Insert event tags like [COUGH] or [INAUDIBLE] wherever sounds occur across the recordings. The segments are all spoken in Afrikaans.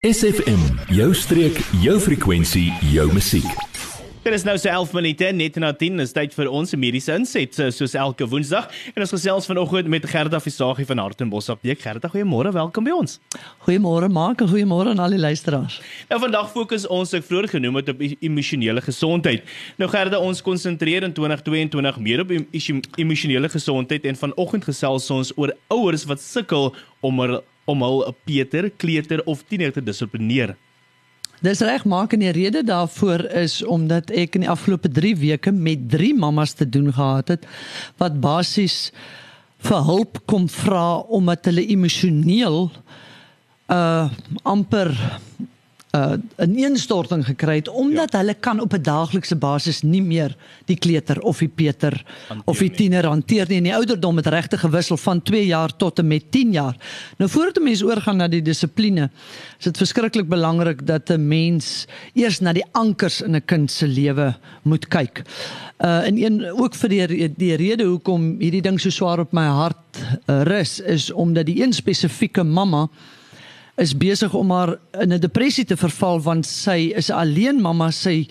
SFM, jou streek, jou frekwensie, jou musiek. Dit is nou so 11 minute net na 10 is tyd vir ons mediese inset soos elke Woensdag en ons gesels vanoggend met Gerda Visagie van Hartenbos Apteek. Gerda, goeiemôre, welkom by ons. Goeiemôre Mark goeiemôre aan al die luisteraars. Nou vandag fokus ons ek vroeër genoem het op emosionele gesondheid. Nou Gerda, ons konsentreer in 2022 meer op emosionele gesondheid en vanoggend gesels ons oor ouers wat sukkel om er om hul 'n Peter, kleuter of tiener te dissiplineer. Dis reg, maak en die rede daarvoor is omdat ek in die afgelope 3 weke met 3 mammas te doen gehad het wat basies vir hulp kom vra omdat hulle emosioneel uh amper uh 'n ineenstorting gekry het omdat ja. hulle kan op 'n daaglikse basis nie meer die kleuter of die Peter hanteer of die tiener hanteer nie. En die ouderdom het regtig gewissel van 2 jaar tot en met 10 jaar. Nou voordat 'n mens oorgaan na die dissipline, is dit verskriklik belangrik dat 'n mens eers na die ankers in 'n kind se lewe moet kyk. Uh en een ook vir die die rede hoekom hierdie ding so swaar op my hart uh, rus is omdat die een spesifieke mamma is besig om haar in 'n depressie te verval want sy is alleen mamma sy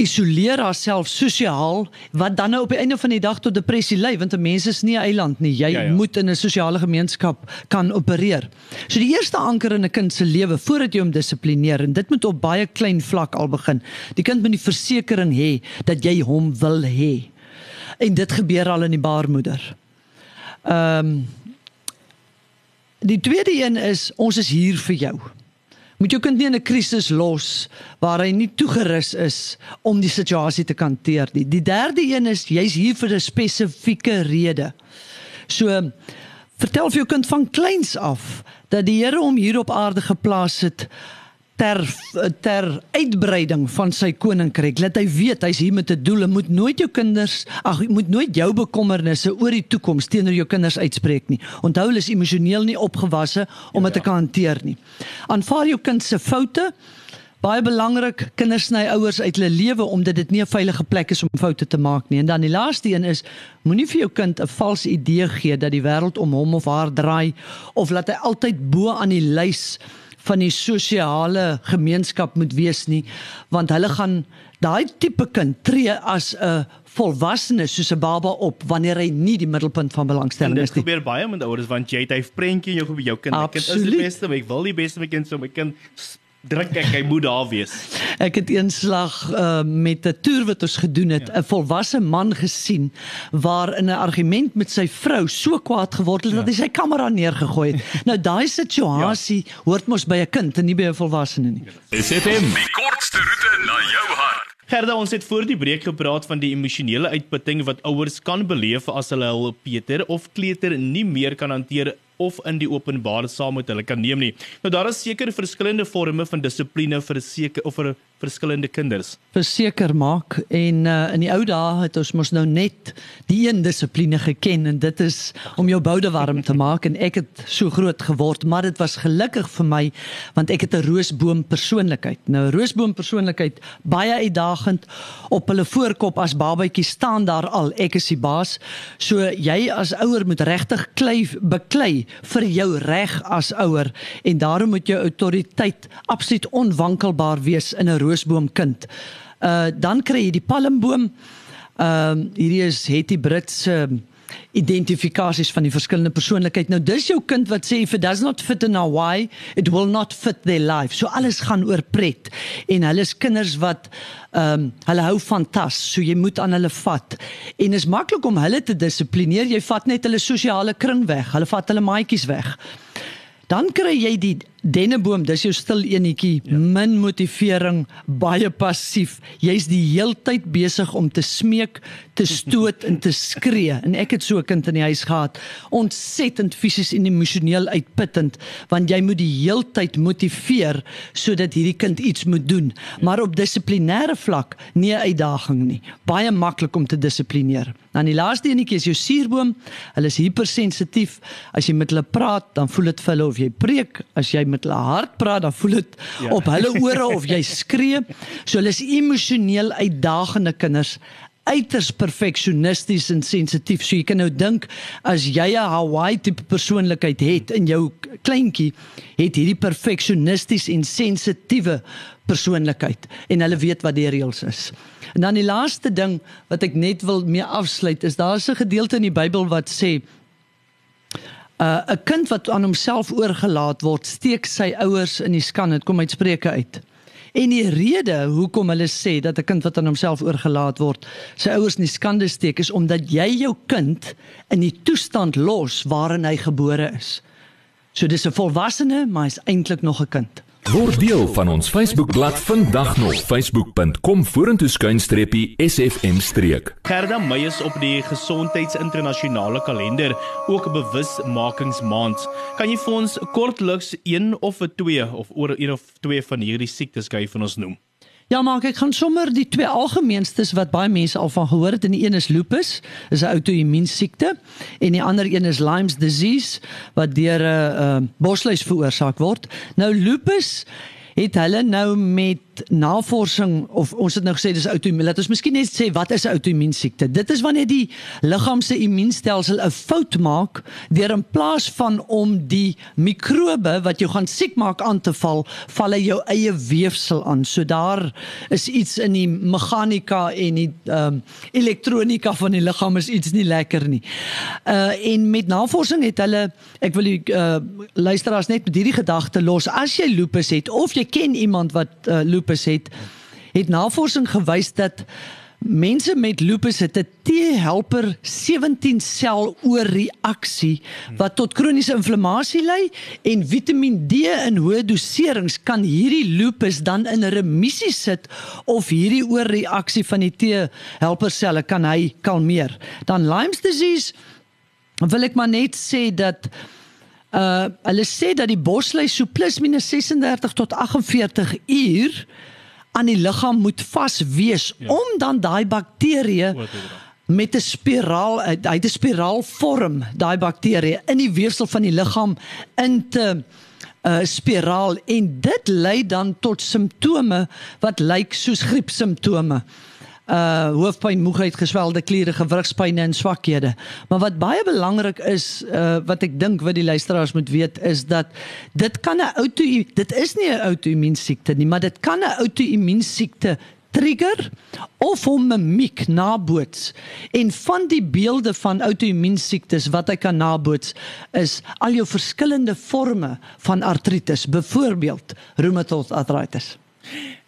isoleer haarself sosiaal wat dan nou op die einde van die dag tot depressie lei want 'n mens is nie 'n eiland nie jy ja, ja. moet in 'n sosiale gemeenskap kan opereer. So die eerste anker in 'n kind se lewe voordat jy hom dissiplineer en dit moet op baie klein vlak al begin. Die kind moet die versekering hê dat jy hom wil hê. En dit gebeur al in die baarmoeder. Ehm um, Die tweede een is ons is hier vir jou. Moet jou kind nie in 'n krisis los waar hy nie toegerus is om die situasie te hanteer nie. Die derde een is jy's hier vir 'n spesifieke rede. So vertel vir jou kind van kleins af dat die Here hom hier op aarde geplaas het ter ter uitbreiding van sy koninkryk. Laat hy weet hy's hier met 'n doel. Moet nooit jou kinders, ag, moet nooit jou bekommernisse oor die toekoms teenoor jou kinders uitspreek nie. Onthou hulle is emosioneel nie opgewasse om dit ja, ja. te kan hanteer nie. Aanvaar jou kind se foute. Baie belangrik, kinders sny ouers uit hulle lewe omdat dit nie 'n veilige plek is om foute te maak nie. En dan die laaste een is moenie vir jou kind 'n valse idee gee dat die wêreld om hom of haar draai of laat hy altyd bo aan die lys van die sosiale gemeenskap moet wees nie want hulle gaan daai tipe kind tree as 'n volwassene soos 'n baba op wanneer hy nie die middelpunt van belangstelling is nie. Dit gebeur baie met ouers want jy het hy prentjie in jou jou kind. My kind is die beste, ek wil die beste my kind so my kind druk ek hy moet daar wees. Ek het eenslag uh, met 'n toer wat ons gedoen het, 'n ja. volwasse man gesien waar in 'n argument met sy vrou so kwaad geword het ja. dat hy sy kamera neergegooi het. [LAUGHS] nou daai situasie ja. hoort mos by 'n kind en nie by 'n volwassene nie. SFM, die kortste roete na jou hart. Gerda, ons het voor die breek gepraat van die emosionele uitputting wat ouers kan beleef as hulle hul Peter of kleuter nie meer kan hanteer of in die openbare saam met hulle kan neem nie. Nou daar is seker verskillende forme van dissipline vir seker of vir verskillende kinders. Verseker maak en uh, in die ou dae het ons mos nou net die een dissipline geken en dit is om jou boude warm te maak en ek het so groot geword, maar dit was gelukkig vir my want ek het 'n roosboom persoonlikheid. Nou roosboom persoonlikheid baie uitdagend op hulle voorkop as babatjie staan daar al ek is die baas. So jy as ouer moet regtig klei beklei vir jou reg as ouer en daarom moet jou autoriteit absoluut onwankelbaar wees in 'n roosboomkind. Uh dan kry jy die palmboom. Ehm uh, hierdie is het die Britse uh, identifikasies van die verskillende persoonlikheid. Nou dis jou kind wat sê if it does not fit in way, it will not fit their life. So alles gaan oor pret en hulle is kinders wat ehm um, hulle hou van tas, so jy moet aan hulle vat. En is maklik om hulle te dissiplineer. Jy vat net hulle sosiale kring weg. Hulle vat hulle maatjies weg. Dan kry jy die denneboom, dis jou stil enetjie, ja. min motivering, baie passief. Jy's die heeltyd besig om te smeek, te stoot en te skree. En ek het so 'n kind in die huis gehad, ontsettend fisies en emosioneel uitputtend, want jy moet die heeltyd motiveer sodat hierdie kind iets moet doen. Maar op dissiplinêre vlak nie 'n uitdaging nie. Baie maklik om te dissiplineer. Dan die laaste enetjie is jou suurboom. Hulle is hypersensitief. As jy met hulle praat, dan voel dit vir hulle of jy preek. As jy met hulle hart praat, dan voel dit ja. op hulle ore of jy skree. So hulle is emosioneel uitdagende kinders uiters perfeksionisties en sensitief. So jy kan nou dink as jy 'n Hawaii tipe persoonlikheid het in jou kleintjie, het hierdie perfeksionisties en sensitiewe persoonlikheid en hulle weet wat die reëls is. En dan die laaste ding wat ek net wil mee afsluit is daar's 'n gedeelte in die Bybel wat sê uh, 'n kind wat aan homself oorgelaat word, steek sy ouers in die skande. Dit kom uit Spreuke uit. En die rede hoekom hulle sê dat 'n kind wat aan homself oorgelaat word, sy ouers in die skande steek, is omdat jy jou kind in die toestand los waarin hy gebore is. So dis 'n volwassene, maar hy's eintlik nog 'n kind. Word deel van ons Facebookblad vandag nog facebook.com vorentoe skuinstreepie sfm streek. Gerda Meyer is op die gesondheidsinternasionale kalender ook 'n bewusmakingsmaand. Kan jy vir ons kortliks een of twee of oor een of twee van hierdie siektes gee vir ons noem? Ja, maar ek gaan sommer die twee algemeenstes wat baie mense al van gehoor het. En die een is lupus, is 'n outoimmuun siekte, en die ander een is Lyme's disease wat deur 'n uh, uh, bosluis veroorsaak word. Nou lupus het hulle nou met navorsing of ons het nou gesê dis outoimmuun. Laat ons miskien net sê wat is 'n outoimmuun siekte? Dit is wanneer die liggaam se immuunstelsel 'n fout maak deur in plaas van om die mikrobe wat jou gaan siek maak aan te val, val hy jou eie weefsel aan. So daar is iets in die meganika en die ehm um, elektronika van die liggaam is iets nie lekker nie. Uh en met navorsing het hulle ek wil die uh, luisteraars net met hierdie gedagte los as jy lupus het of jy ken iemand wat uh, lupus lupus het het navorsing gewys dat mense met lupus het 'n T-helper 17 sel oorreaksie wat tot kroniese inflammasie lei en Vitamiin D in hoë doserings kan hierdie lupus dan in remissie sit of hierdie oorreaksie van die T-helper selle kan hy kalmeer. Dan Lyme's disease wil ek maar net sê dat uh hulle sê dat die boslei so plus minus 36 tot 48 uur aan die liggaam moet vas wees ja. om dan daai bakterieë met 'n spiraal hy het 'n spiraal vorm daai bakterieë in die weefsel van die liggaam in te 'n uh, spiraal en dit lei dan tot simptome wat lyk soos griep simptome uh hoofpyn, moegheid, geswelde kliere, gewrigspynne en swakhede. Maar wat baie belangrik is, uh wat ek dink wat die luisteraars moet weet is dat dit kan 'n outo dit is nie 'n outoimmuun siekte nie, maar dit kan 'n outoimmuun siekte trigger of hom mimiek naboots. En van die beelde van outoimmuun siektes wat hy kan naboots is al jou verskillende forme van artritis, byvoorbeeld rheumatoid arthritis.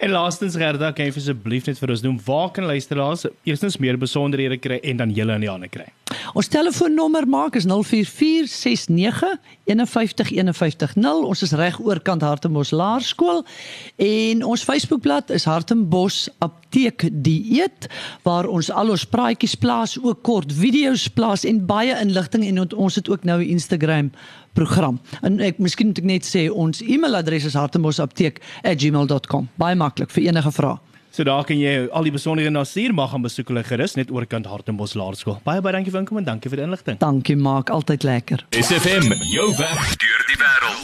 En laastens Gerda, kan jy asseblief net vir ons noem waar kan luisteraars eerstens meer besonderhede kry en dan julle in die hande kry? Ons telefoonnommer maak is 0446915150. Ons is reg oorkant Hartembos Laerskool en ons Facebookblad is Hartembos Apteek Dieet waar ons al ons praatjies plaas, ook kort video's plaas en baie inligting en ons het ook nou 'n Instagram program. En ek miskien moet ek net sê ons e-mailadres is hartembosapteek@gmail.com. Baie maklik vir enige vrae. So daar kan jy al die besonderhede na stuur, mag gaan besoek hulle gerus net oorkant Hartembos Laerskool. Baie baie dankie vir inkom en dankie vir die inligting. Dankie, maak altyd lekker. SFM, jou weg deur die wêreld.